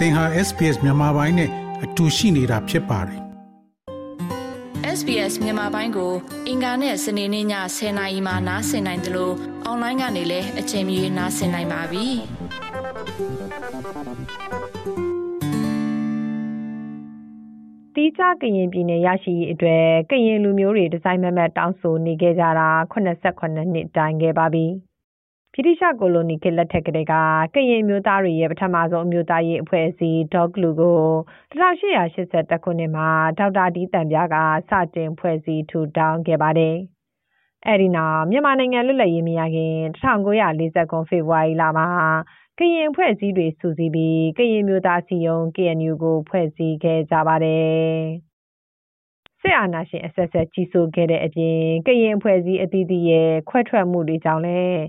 သင်ဟာ SPS မြန်မာပိုင်းနဲ့အတူရှိနေတာဖြစ်ပါတယ် SBS မြန်မာပိုင်းကို အင်ကာနဲ့စနေနေ့ည10:00နာရီမှနားဆင်နိုင်တယ်လို့အွန်လိုင်းကနေလည်းအချိန်မီနားဆင်နိုင်ပါပြီ။တီးခြားကရင်ပြည်နယ်ရရှိရေးအတွက်ကရင်လူမျိုးတွေဒီဇိုင်းမမတ်တောင်းဆိုနေခဲ့ကြတာ89နှစ်တိုင်ခဲ့ပါပြီ။ ဗြိတိရှကိုလိုနီခေတ်လက်ထက်ကတည်းက ကရင်မျိုးသားတွေရဲ့ပထမဆုံးအမျိုးသားရေးအဖွဲ့အစည်း ဒေါကလူ ကို 1882ခုနှစ်မှာ ဒေါက်တာဒီတန်ပြားက စတင်ဖွဲ့စည်းထူထောင်ခဲ့ပါတယ်။အဲဒီနောက် မြန်မာနိုင်ငံလွတ်လပ်ရေးမရခင် 1940ခုဖေဖော်ဝါရီလမှာ ကရင်အဖွဲ့အစည်းတွေစုစည်းပြီး ကရင်မျိုးသားစီယုံ KNU ကို ဖွဲ့စည်းခဲ့ကြပါတယ်။စစ်အာဏာရှင်အဆက်ဆက် ကြီးစိုးခဲ့တဲ့အပြင် ကရင်အဖွဲ့အစည်းအသီးသီးရဲ့ ခွဲထွက်မှုတွေကြောင့်လည်း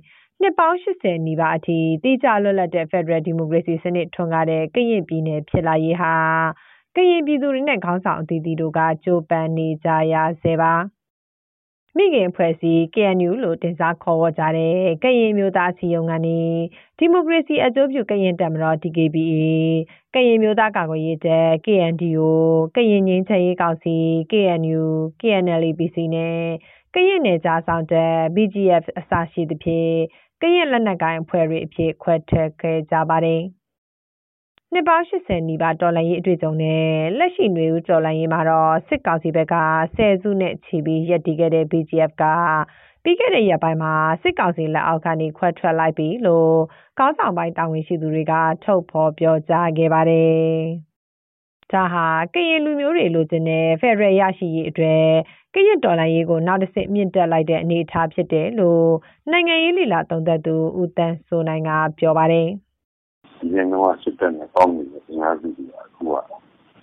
နှစ်ပေါင်း80နီးပါးအထိတိကျလွတ်လပ်တဲ့ Federal Democracy စနစ် ထွန်းကားတဲ့ ကရင်ပြည်နယ် ဖြစ်လာရေးဟာ ကရင်ပြည်သူတွေနဲ့ ခေါင်းဆောင်အသီးသီးတို့က ကြိုးပမ်းနေကြရဆဲပါ မိခင်ဖွဲ့စည်း KNU လို့ တင်စားခေါ်ဝေါ်ကြတဲ့ ကရင်မျိုးသားစီယုံကနေ ဒီမိုကရေစီအကျိုးပြု ကရင်တပ်မတော် DKBA ကရင်မျိုးသားကာကွယ်ရေးတပ် KNDO ကရင်ငင်းချရေးကောင်စီ KNU KNLPC နဲ့ ကရင်နယ်ကြားဆောင်တပ် BGF အစရှိသဖြင့် ကရင်လက်နက်ကိုင်အဖွဲ့တွေအဖြစ်ခွဲထွက်ခဲ့ကြပါတယ်။နှစ်ပေါင်း80နီးပါးတော်လှန်ရေးအတွေ့အကြုံနဲ့လက်ရှိຫນွေဦးတော်လှန်ရေးမှာတော့စစ်ကောင်စီဘက်ကဆယ်စုနဲ့ချီပြီးရပ်တည်ခဲ့တဲ့ BGF ကပြီးခဲ့တဲ့ရက်ပိုင်းမှာစစ်ကောင်စီလက်အောက်ကနေခွဲထွက်လိုက်ပြီလို့ကောင်းဆောင်ပိုင်းတာဝန်ရှိသူတွေကထုတ်ဖော်ပြောကြားခဲ့ပါတယ်။ ဒါဟာကရင်လူမျိုးတွေလိုချင်တဲ့ဖက်ဒရယ်ရရှိရေးအတွက်ကရင်တော်လှန်ရေးကိုနောက်တစ်ဆင့်မြင့်တက်လိုက်တဲ့အနေအထားဖြစ်တယ်လို့နိုင်ငံရေးလေလာသုံးသပ်သူဦးတန်းစိုးနိုင်ကပြောပါတယ်။ဒီနေ့ကစစ်တပ်နဲ့ပေါင်းနေတဲ့ညာစုကြီးအခုက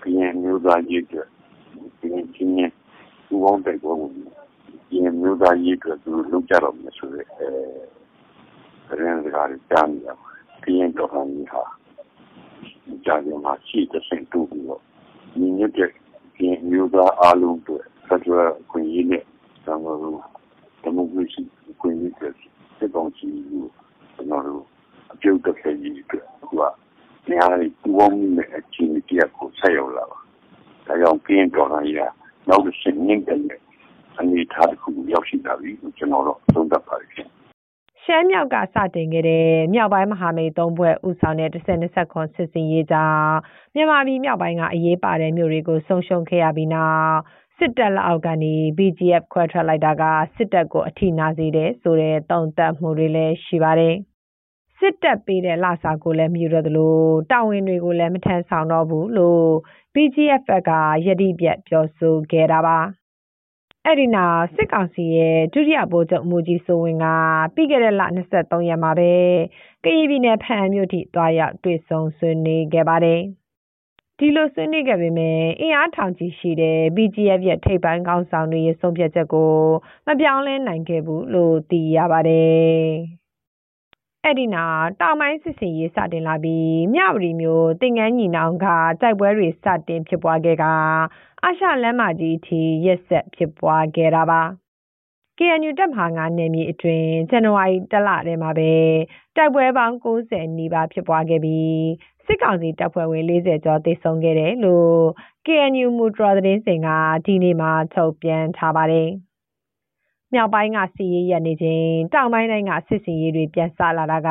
ကရင်မျိုးသားရေးအတွက်ကရင်ချင်းချင်းဘူပေါင်းတိုက်ပွဲဝင်ကရင်မျိုးသားရေးအတွက်သူလုပ်ကြတော့မယ်ဆိုတဲ့အဲရင်းစကားကြားနေရပါတယ်။ကရင်တော်လှန်ရေးဟာ ကြားနေမှာရှိတဲ့စင်တူပြီးတော့ညီညွတ်တဲ့ကရင်မျိုးသားအားလုံးအတွက်ဖက်ဒရယ်ခွင့်ရနဲ့ကျွန်တော်တို့ဒီမိုကရေစီခွင့်ရတဲ့စစ်ကောင်စီကိုကျွန်တော်တို့အပြုတ်တက်ခဲ့ကြီးအတွက်ဟိုကနေရာတွေပူပေါင်းနေတဲ့အခြေအနေတရားကိုဆက်ရောက်လာပါဒါကြောင့်ပြင်းတော်လာရနောက်တစ်ရှင်မြင့်တဲ့အနေထားတစ်ခုရောက်ရှိလာပြီကျွန်တော်တို့သုံးသပ်ပါတယ် ရှမ်းမြောက်ကစတင်ခဲ့တဲ့ မြောက်ပိုင်းမဟာမိတ်သုံးဘွဲ့ဥဆောင်တဲ့10-20ခွန်စစ်စင်ရေးကြောင့် မြန်မာပြည်မြောက်ပိုင်းက အရေးပါတဲ့မြို့တွေကို ဆုံးရှုံးခဲ့ရပြီးနောက် စစ်တပ်လက်အောက်ကနေ BGF ခွဲထွက်လိုက်တာက စစ်တပ်ကို အထိနာစေတယ်ဆိုတဲ့တုံ့တက်မှုတွေလည်း ရှိပါတယ်။စစ်တပ်ပေးတဲ့ လစာကိုလည်း မယူရသလို တာဝန်တွေကိုလည်း မထမ်းဆောင်တော့ဘူးလို့ BGF ကယတိပြတ် ပြောဆိုခဲ့တာပါ။ အဲ့ဒီနောက်စစ်ကောင်စီရဲ့ဒုတိယဗိုလ်ချုပ်မူကြီးစိုးဝင်းကပြီးခဲ့တဲ့လ23ရက်မှာပဲကရင်ပြည်နယ်ဖန်မြို့ထိတွားရောက်တွေ့ဆုံဆွေးနွေးခဲ့ပါတယ်။ဒီလိုဆွေးနွေးခဲ့ပေမဲ့အင်အားထောင်ချီရှိတဲ့ BGF ရဲ့ထိပ်ပိုင်းခေါင်းဆောင်တွေရဲ့ဆုံးဖြတ်ချက်ကိုမပြောင်းလဲနိုင်ခဲ့ဘူးလို့သိရပါတယ်။ အဲ့ဒီနောက်တောင်ပိုင်းစစ်စင်ရေးစတင်လာပြီးမြဝတီမျိုးတင်ငန်းညီနောင်ကတိုက်ပွဲတွေစတင်ဖြစ်ပွားခဲ့ကအာရှလမ်းမကြီးအထိရက်ဆက်ဖြစ်ပွားခဲ့တာပါ။ KNU တပ်မဟာ9နယ်မြေအတွင်းဇန်နဝါရီလထဲမှာပဲတိုက်ပွဲပေါင်း90နီးပါးဖြစ်ပွားခဲ့ပြီးစစ်ကောင်စီတပ်ဖွဲ့ဝင်40ကျော်သေဆုံးခဲ့တယ်လို့ KNU မူတရသတင်းစင်ကဒီနေ့မှထုတ်ပြန်ထားပါတယ်။ မြောက်ပိုင်းကစီရေးရနေချိန်တောင်ပိုင်းတိုင်းကစစ်စင်ရေးတွေပြန်ဆလာတာက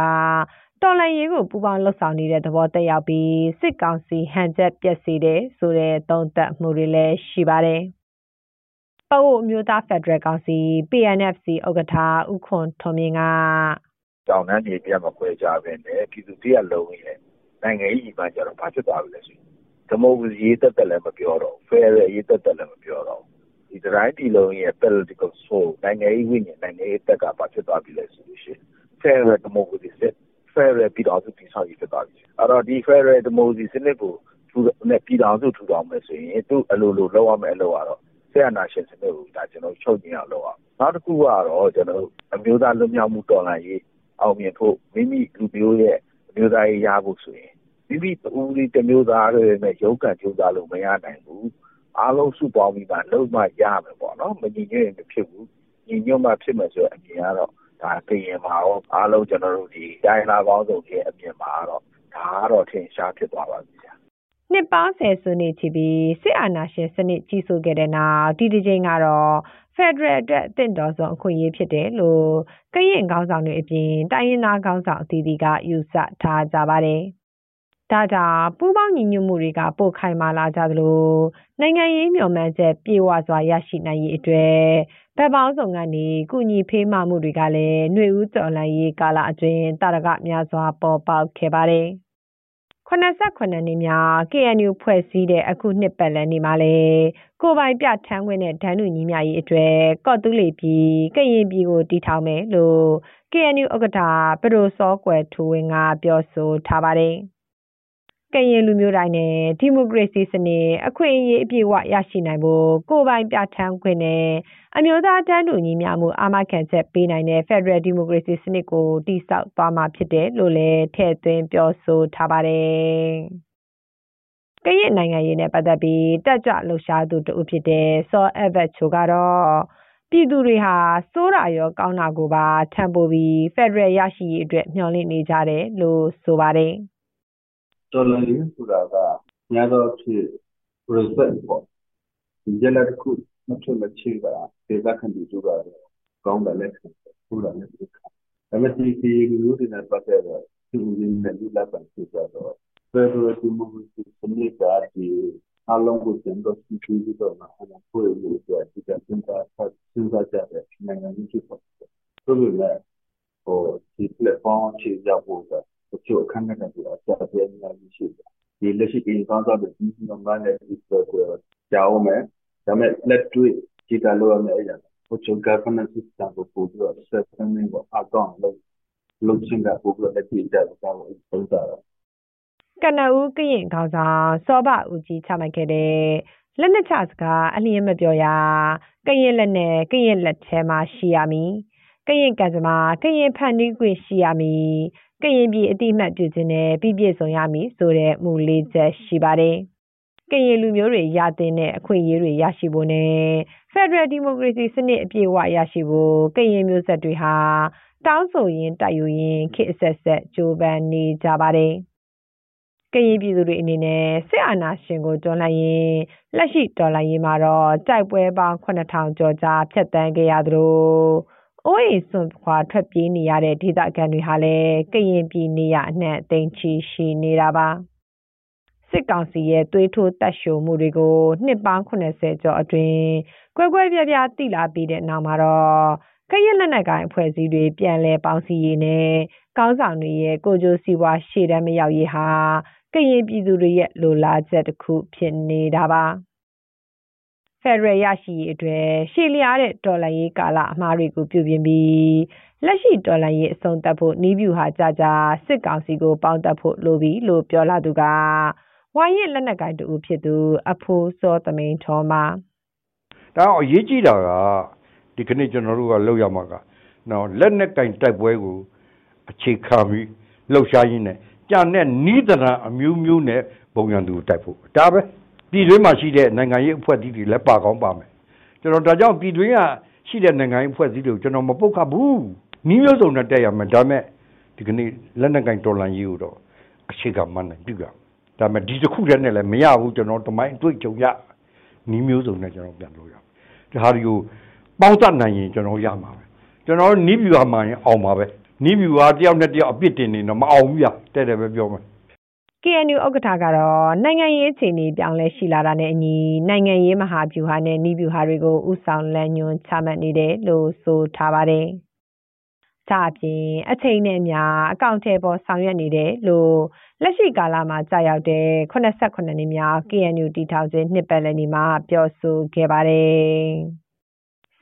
တော်လန်ရေးကိုပူပေါင်းလှုပ်ဆောင်နေတဲ့သဘောတက်ရောက်ပြီးစစ်ကောင်စီဟန်ချက်ပြက်စီတယ်ဆိုတဲ့သုံးသပ်မှုတွေလည်းရှိပါတယ်။ပအို့မျိုးသားဖက်ဒရယ်ကောင်စီ PNFC ဥက္ကဋ္ဌဦးခွန်ထွန်မြင့်ကတောင်တန်းတွေပြတ်မခွဲကြဘဲနဲ့ပြည်သူတရားလုံးရဲ့နိုင်ငံရေးမှကြတော့ဘာဖြစ်သွားပြီလဲဆိုရင်ဒီမိုကရေစီရေးတက်တက်လည်းမပြောတော့ဖယ်ရယ်ရေးတက်တက်လည်းမပြောတော့ ဒီတိုင်းပြည်လုံးရဲ့ political soul နိုင်ငံရေးဝိညာဉ်နိုင်ငံရေးတက်ကဘာဖြစ်သွားပြီလဲဆိုလို့ရှိရင်ဖယ်ရယ်ဒီမိုကရေစီ federal ပြည်တော်စုတည်ဆောက်ရေးဖြစ်သွားပြီအဲ့တော့ဒီ federal ဒီမိုကရေစီစနစ်ကိုသူနဲ့ပြည်တော်စုထူထောင်မယ်ဆိုရင်သူ့အလိုလိုလောက်ရမယ်အလုပ်ကတော့ဆရာနာရှင်စနစ်ကိုဒါကျွန်တော်ချုပ်ကျင်အောင်လုပ်အောင်နောက်တစ်ခုကတော့ကျွန်တော်အမျိုးသားလွတ်မြောက်မှုတော်လှန်ရေးအောင်မြင်ဖို့မိမိလူမျိုးရဲ့မျိုးသားရေးရဖို့ဆိုရင်မိမိတူဒီတမျိုးသားတွေနဲ့ရုပ်ကံကြိုးစားလို့မရနိုင်ဘူး အားလုံးစုပေါင်းပြီးမှလုံးမရမယ်ပေါ့နော်မညီညွတ်ရင်မဖြစ်ဘူးညီညွတ်မှဖြစ်မယ်ဆိုအမြင်ကတော့ဒါကရင်မှာရောအားလုံးကျွန်တော်တို့ဒီတိုင်းလာပေါင်းစုံရဲ့အမြင်မှာတော့ထဒါကတော့ထင်ရှားဖြစ်သွားပါပြီဗျာနှစ်ပေါင်းဆယ်စုနှစ်ချီပြီးစစ်အာဏာရှင်စနစ်ကြီးစိုးခဲ့တဲ့နောက်ဒီတစ်ချိန်ကတော့ဖက်ဒရယ်အတွက်အသင့်တော်ဆုံးအခွင့်အရေးဖြစ်တယ်လို့ကရင်ခေါင်းဆောင်တွေအပြင်တိုင်းရင်းသားခေါင်းဆောင်အသီးသီးကယူဆထားကြပါတယ်။ ဒါကြောင့်ပူးပေါင်းညီညွတ်မှုတွေကပိုခိုင်မာလာကြသလိုနိုင်ငံရေးမျှော်မှန်းချက်ပြေဝစွာရရှိနိုင်ရေးအတွက်ဗက်ပေါင်းဆောင်ကနေကုညီဖေးမှမှုတွေကလည်းຫນွေဦးတော်လှန်ရေးကာလအတွင်းတာရကများစွာပေါ်ပေါက်ခဲ့ပါတယ်။89နှစ်မြောက် KNU ဖွဲ့စည်းတဲ့အခုနှစ်ပတ်လည်နေ့မှာလေကိုပိုင်ပြထမ်းခွင့်နဲ့ဒန်းလူညီမြရေးအတွက်ကော့တူးလီပြည်ကရင်ပြည်ကိုတီထောင်မယ်လို့ KNU ဥက္ကဋ္ဌပဒိုစောကွယ်ထူဝင်းကပြောဆိုထားပါတယ် ကရင်လူမျိုးတိုင်းနဲ့ဒီမိုကရေစီစနစ်အခွင့်အရေးအပြည့်အဝရရှိနိုင်ဖို့ကိုပိုင်ပြထမ်းခွင့်နဲ့အမျိုးသားတန်းတူညီမျှမှုအာမခံချက်ပေးနိုင်တဲ့ Federal Democracy စနစ်ကိုတည်ဆောက်သွားမှာဖြစ်တယ်လို့လည်းထည့်သွင်းပြောဆိုထားပါတယ်။ကရင်နိုင်ငံရေးနဲ့ပတ်သက်ပြီးတက်ကြလှုပ်ရှားသူတဦးဖြစ်တဲ့စောအက်ဗတ်ချိုကတော့ပြည်သူတွေဟာစိုးတာရောကောင်းတာကိုပါထံပိုးပြီး Federal ရရှိရေးအတွက်မျှော်လင့်နေကြတယ်လို့ဆိုပါတယ်။ တော်လှန်ရေးဆိုတာကများသောဖြင့် reset ပေါ့ဒီရက်လက်တစ်ခုမဖြစ်မချင်းကဒေသခံတွေတို့ကတော့ကောင်းတယ်လက်ခံဟုတ်တယ်လက်ခံဒါပေမဲ့ဒီဒီလူမျိုးတွေနဲ့ပတ်သက်တော့သူတွေနဲ့လူလက်ခံဖြစ်ကြတော့ federal democracy စနစ်ကဒီအလုံးကိုကျန်တော့စီစီပြီးတော့မှအမှန်ကိုလို့ပြောဒီကစင်တာစဉ်းစားကြတဲ့နိုင်ငံကြီးဖြစ်ပါတယ်။ဆိုပေမဲ့ဟိုဒီ platform ချေကြဖို့ကတချို့အခန်းကဏ္ဍတွေအကျအပြင်းများ ရှိတယ်။ဒီလက်ရှိကင်းကောင်းတော့ဒီမှာမှလည်းဒီဆိုတော့ကြောင်းမယ်ဒါပေမဲ့လက်တွေ့ကြည့်တာလို့ရမယ်အဲ့ဒါဟိုချုံ governance system ကိုပို့ပြီးတော့ settlement ကိုအကောင့်လုပ်လုပ်ချင်တာပို့ပြီးတော့လက်တွေ့ကြတော့ပုံစံကနဦးကရင်ခေါင်းဆောင်စောဘဦးကြီးချမှတ်ခဲ့တဲ့လက်နက်ချစကားအလျင်းမပြောရကရင်လက်နဲ့ကရင်လက်ထဲမှာရှိရမည်ကရင်ကံစမာကရင်ဖန်တီးခွင့်ရှိရမည် ကရင်ပြည်အတိမတ်ပြုခြင်းနဲ့ပြည့်ပြည့်စုံရမည်ဆိုတဲ့မူလေးချက်ရှိပါတယ်ကရင်လူမျိုးတွေရတဲ့အခွင့်အရေးတွေရရှိဖို့နဲ့ Federal Democracy စနစ်အပြည့်အဝရရှိဖို့ကရင်မျိုးဆက်တွေဟာတောင်းဆိုရင်းတိုက်ယူရင်းခေတ်အဆက်ဆက်ကြိုးပမ်းနေကြပါတယ်။ကရင်ပြည်သူတွေအနေနဲ့စစ်အာဏာရှင်ကိုတွန်းလှန်ရင်းလက်ရှိတော်လှန်ရေးမှာတော့တိုက်ပွဲပေါင်း9000ကျော်ကြာဖြတ်တန်းခဲ့ရသလို အိုးအိမ်စွန့်ခွာထွက်ပြေးနေရတဲ့ဒေသခံတွေဟာလည်းကရင်ပြည်နေရအနှံ့သိမ်းချီရှိနေတာပါ။စစ်ကောင်စီရဲ့သွေးထိုးတက်ရှိုမှုတွေကိုနှစ်ပေါင်း80ကျော်အတွင်းကွဲကွဲပြားပြားသိလာပြီးတဲ့နောက်မှာတော့ကရင်လက်နက်ကိုင်အဖွဲ့အစည်းတွေပြန်လည်ပေါင်းစည်းရေးနဲ့ကောင်းဆောင်တွေရဲ့ကိုကြိုးစီးပွားရှေ့တန်းမရောက်ရေးဟာကရင်ပြည်သူတွေရဲ့လိုလားချက်တစ်ခုဖြစ်နေတာပါ ဖက်ဒရယ်ရရှိရေးအတွက်ရှေ့လျားတဲ့တော်လှန်ရေးကာလအမှားတွေကိုပြုပြင်ပြီးလက်ရှိတော်လှန်ရေးအဆုံးသတ်ဖို့နီးဗျူဟာကြကြစစ်ကောင်စီကိုပေါင်းတက်ဖို့လိုပြီလို့ပြောလာသူကဝိုင်းရဲ့လက်နက်ကိုင်တူဖြစ်သူအဖိုးစောသမိန်ထောမှာဒါအရေးကြီးတာကဒီကနေ့ကျွန်တော်တို့ကလောက်ရမှာကနော်လက်နက်ကင်တိုက်ပွဲကိုအခြေခံပြီးလှုပ်ရှားရင်းနဲ့ကြံတဲ့နီးတရံအမျိုးမျိုးနဲ့ပုံရံသူတိုက်ဖို့ဒါပဲ ပြည်တွင်းမှာရှိတဲ့နိုင်ငံရေးအဖွဲ့အစည်းတွေလည်းပါကောင်းပါမယ်ကျွန်တော်ဒါကြောင့်ပြည်တွင်းကရှိတဲ့နိုင်ငံရေးအဖွဲ့အစည်းတွေကိုကျွန်တော်မပုတ်ခတ်ဘူးနီးမျိုးစုံနဲ့တက်ရမယ်ဒါမဲ့ဒီကနေ့လက်နက်ကင်တော်လှန်ရေးကိုတော့အခြေခံမှန်းနိုင်ပြုရမယ်ဒါပေမဲ့ဒီတစ်ခုတည်းနဲ့လည်းမရဘူးကျွန်တော်တမိုင်းအတွေ့အကြုံရနီးမျိုးစုံနဲ့ကျွန်တော်ပြန်လို့ရဒီဟာတွေကိုပေါင်းစပ်နိုင်ရင်ကျွန်တော်ရမှာပဲကျွန်တော်နီးဗျူဟာမှရင်အောင်ပါပဲနီးဗျူဟာတယောက်နဲ့တယောက်အပြစ်တင်နေတော့မအောင်ဘူးရတဲ့တယ်ပဲပြောမယ် KNU ဥက္ကဋ္ဌကတော့နိုင်ငံရေးအခြေအနေပြောင်းလဲရှိလာတာနဲ့အညီနိုင်ငံရေးမဟာဗျူဟာနဲ့နီးဗျူဟာတွေကိုဥဆောင်လမ်းညွှန်ချမှတ်နေတယ်လို့ဆိုထားပါတယ်။ဒါအပြင်အချိန်နဲ့အမျှအကောင့်ထဲပေါ်ဆောင်ရွက်နေတယ်လို့လက်ရှိကာလမှာကြာရောက်တဲ့89နှစ်မြောက် KNU တီထောင်ခြင်းနှစ်ပတ်လည်နေ့မှာပြောဆိုခဲ့ပါတယ်။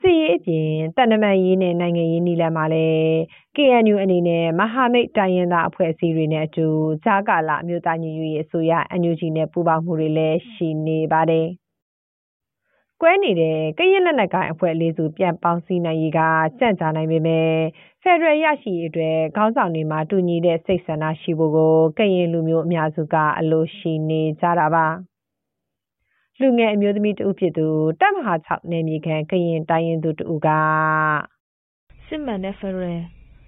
စီရေးအပြင်တန်တမန်ရေးနဲ့နိုင်ငံရေးနီလန်မှာလည်း KNU အနေနဲ့မဟာမိတ်တိုင်းရင်းသားအဖွဲ့အစည်းတွေနဲ့အတူဂျာကာလာအမျိုးသားညီညွတ်ရေးအစိုးရ NUG နဲ့ပူးပေါင်းမှုတွေလည်းရှိနေပါတယ်။ကွဲနေတဲ့ကရင်လက်နက်ကိုင်အဖွဲ့လေးစုပြန်ပေါင်းစည်းနိုင်ရေးကကြံ့ကြာနိုင်ပေမဲ့ဖက်ဒရယ်ရရှိရေးအတွက်ခေါင်းဆောင်တွေမှာတူညီတဲ့စိတ်ဆန္ဒရှိဖို့ကိုကရင်လူမျိုးအများစုကအလိုရှိနေကြတာပါ လူငယ်အမျိုးသမီးတဦးဖြစ်သူတပ်မဟာ6နယ်မြေခံကရင်တိုင်းရင်သူတဦးကစစ်မှန်တဲ့ဖက်ဒရယ်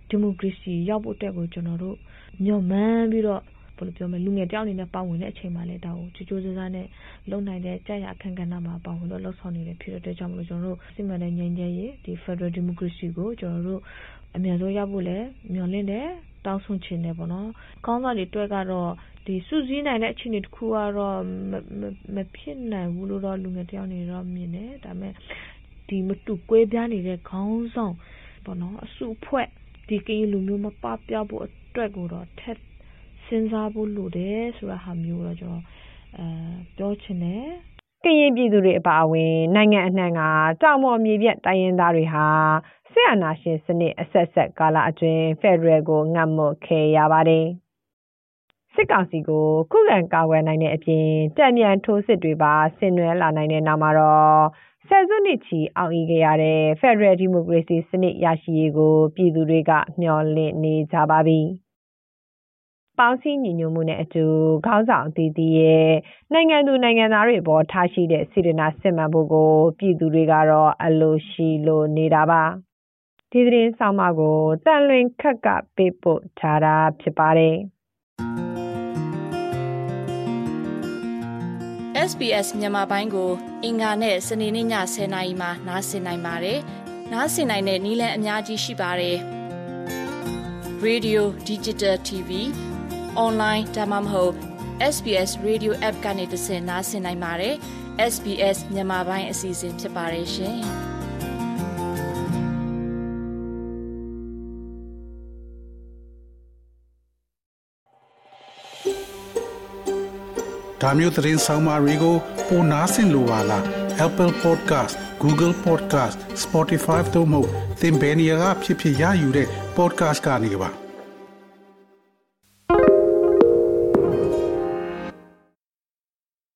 ဒီမိုကရေစီရောက်ဖို့အတွက်ကိုကျွန်တော်တို့မျှော်မှန်းပြီးတော့ဘယ်လိုပြောမလဲလူငယ်တယောက်အနေနဲ့ပါဝင်တဲ့အချိန်မှာလည်းဒါကိုကြိုးကြိုးစားစားနဲ့လုံနိုင်တဲ့ကြာရအခန့်ကဏ္ဍမှာပါဝင်လို့လှုပ်ဆောင်နေတဲ့ဖြစ်တဲ့အတွက်ကြောင့်မလို့ကျွန်တော်တို့စစ်မှန်တဲ့ငြိမ်းချမ်းရေးဒီ Federal Democracy ကိုကျွန်တော်တို့အမြန်ဆုံးရောက်ဖို့လည်းမျှော်လင့်တယ် တောင်းဆိုချင်တယ်ပေါ့နော်။ကောင်းစားတွေတွေ့ကတော့ ဒီစုစည်းနိုင်တဲ့ အခြေအနေတစ်ခုကတော့ မဖြစ်နိုင်ဘူးလို့တော့ လူငယ်တယောက်နေတော့ မြင်တယ်။ဒါပေမဲ့ ဒီမတူကွဲပြားနေတဲ့ ခေါင်းဆောင်ပေါ့နော် အစုအဖွဲ့ ဒီကရင်လူမျိုး မပပျောက်ဖို့အတွက်ကိုတော့ထက်စဉ်းစားဖို့လိုတယ် ဆိုတာဟာမျိုးတော့ ကျွန်တော်အဲပြောချင်တယ် ကရင်ပြည်သူတွေအပါအဝင် နိုင်ငံအနှံ့ကကြောင်မော်မြေပြတ်တိုင်းရင်းသားတွေဟာဆရာနာရှင်စနစ် အဆက်ဆက်ကာလအတွင်း ဖက်ဒရယ်ကို ငတ်မွတ်ခဲ့ရပါတယ် စစ်ကောင်စီကို ခုခံကာကွယ်နိုင်တဲ့အပြင်တံမြန်ထိုးစစ်တွေပါ ဆင်နွှဲလာနိုင်တဲ့နောက်မှာတော့ ဆယ်စုနှစ်ချီ အောင်အီခဲ့ရတဲ့ Federal Democracy စနစ် ရရှိရေးကို ပြည်သူတွေက မျှော်လင့်နေကြပါပြီ။ ပေါင်းစည်းညီညွတ်မှုနဲ့အတူခေါင်းဆောင်အသီးသီးရဲ့နိုင်ငံသူနိုင်ငံသားတွေပေါ်ထားရှိတဲ့စေတနာစစ်မှန်ဖို့ကို ပြည်သူတွေကတော့အလိုရှိလိုနေတာပါ။ဒီသတင်းဆောင်မကိုတန်လွင်ခက်က ပေးပို့ထားတာဖြစ်ပါတယ်။ SBS မြန်မာပိုင်းကို အင်ကာနဲ့စနေနေ့ည10:00နာရီမှနားဆင်နိုင်ပါတယ်။နားဆင်နိုင်တဲ့နည်းလမ်းအများကြီးရှိပါတယ်။ Radio Digital TV Online ဒါမှမဟုတ် SBS Radio App ကနေတဆင့်နားဆင်နိုင်ပါတယ်။ SBS မြန်မာပိုင်းအစီအစဉ်ဖြစ်ပါတယ်ရှင်။ဒါမျိုးသတင်းဆောင်မတွေကိုပိုနားဆင်လိုပါလား Apple Podcast Google Podcast Spotify တို့မှာသင်ပင်ရာဖြစ်ဖြစ်ရယူတဲ့ podcast ကနေပါ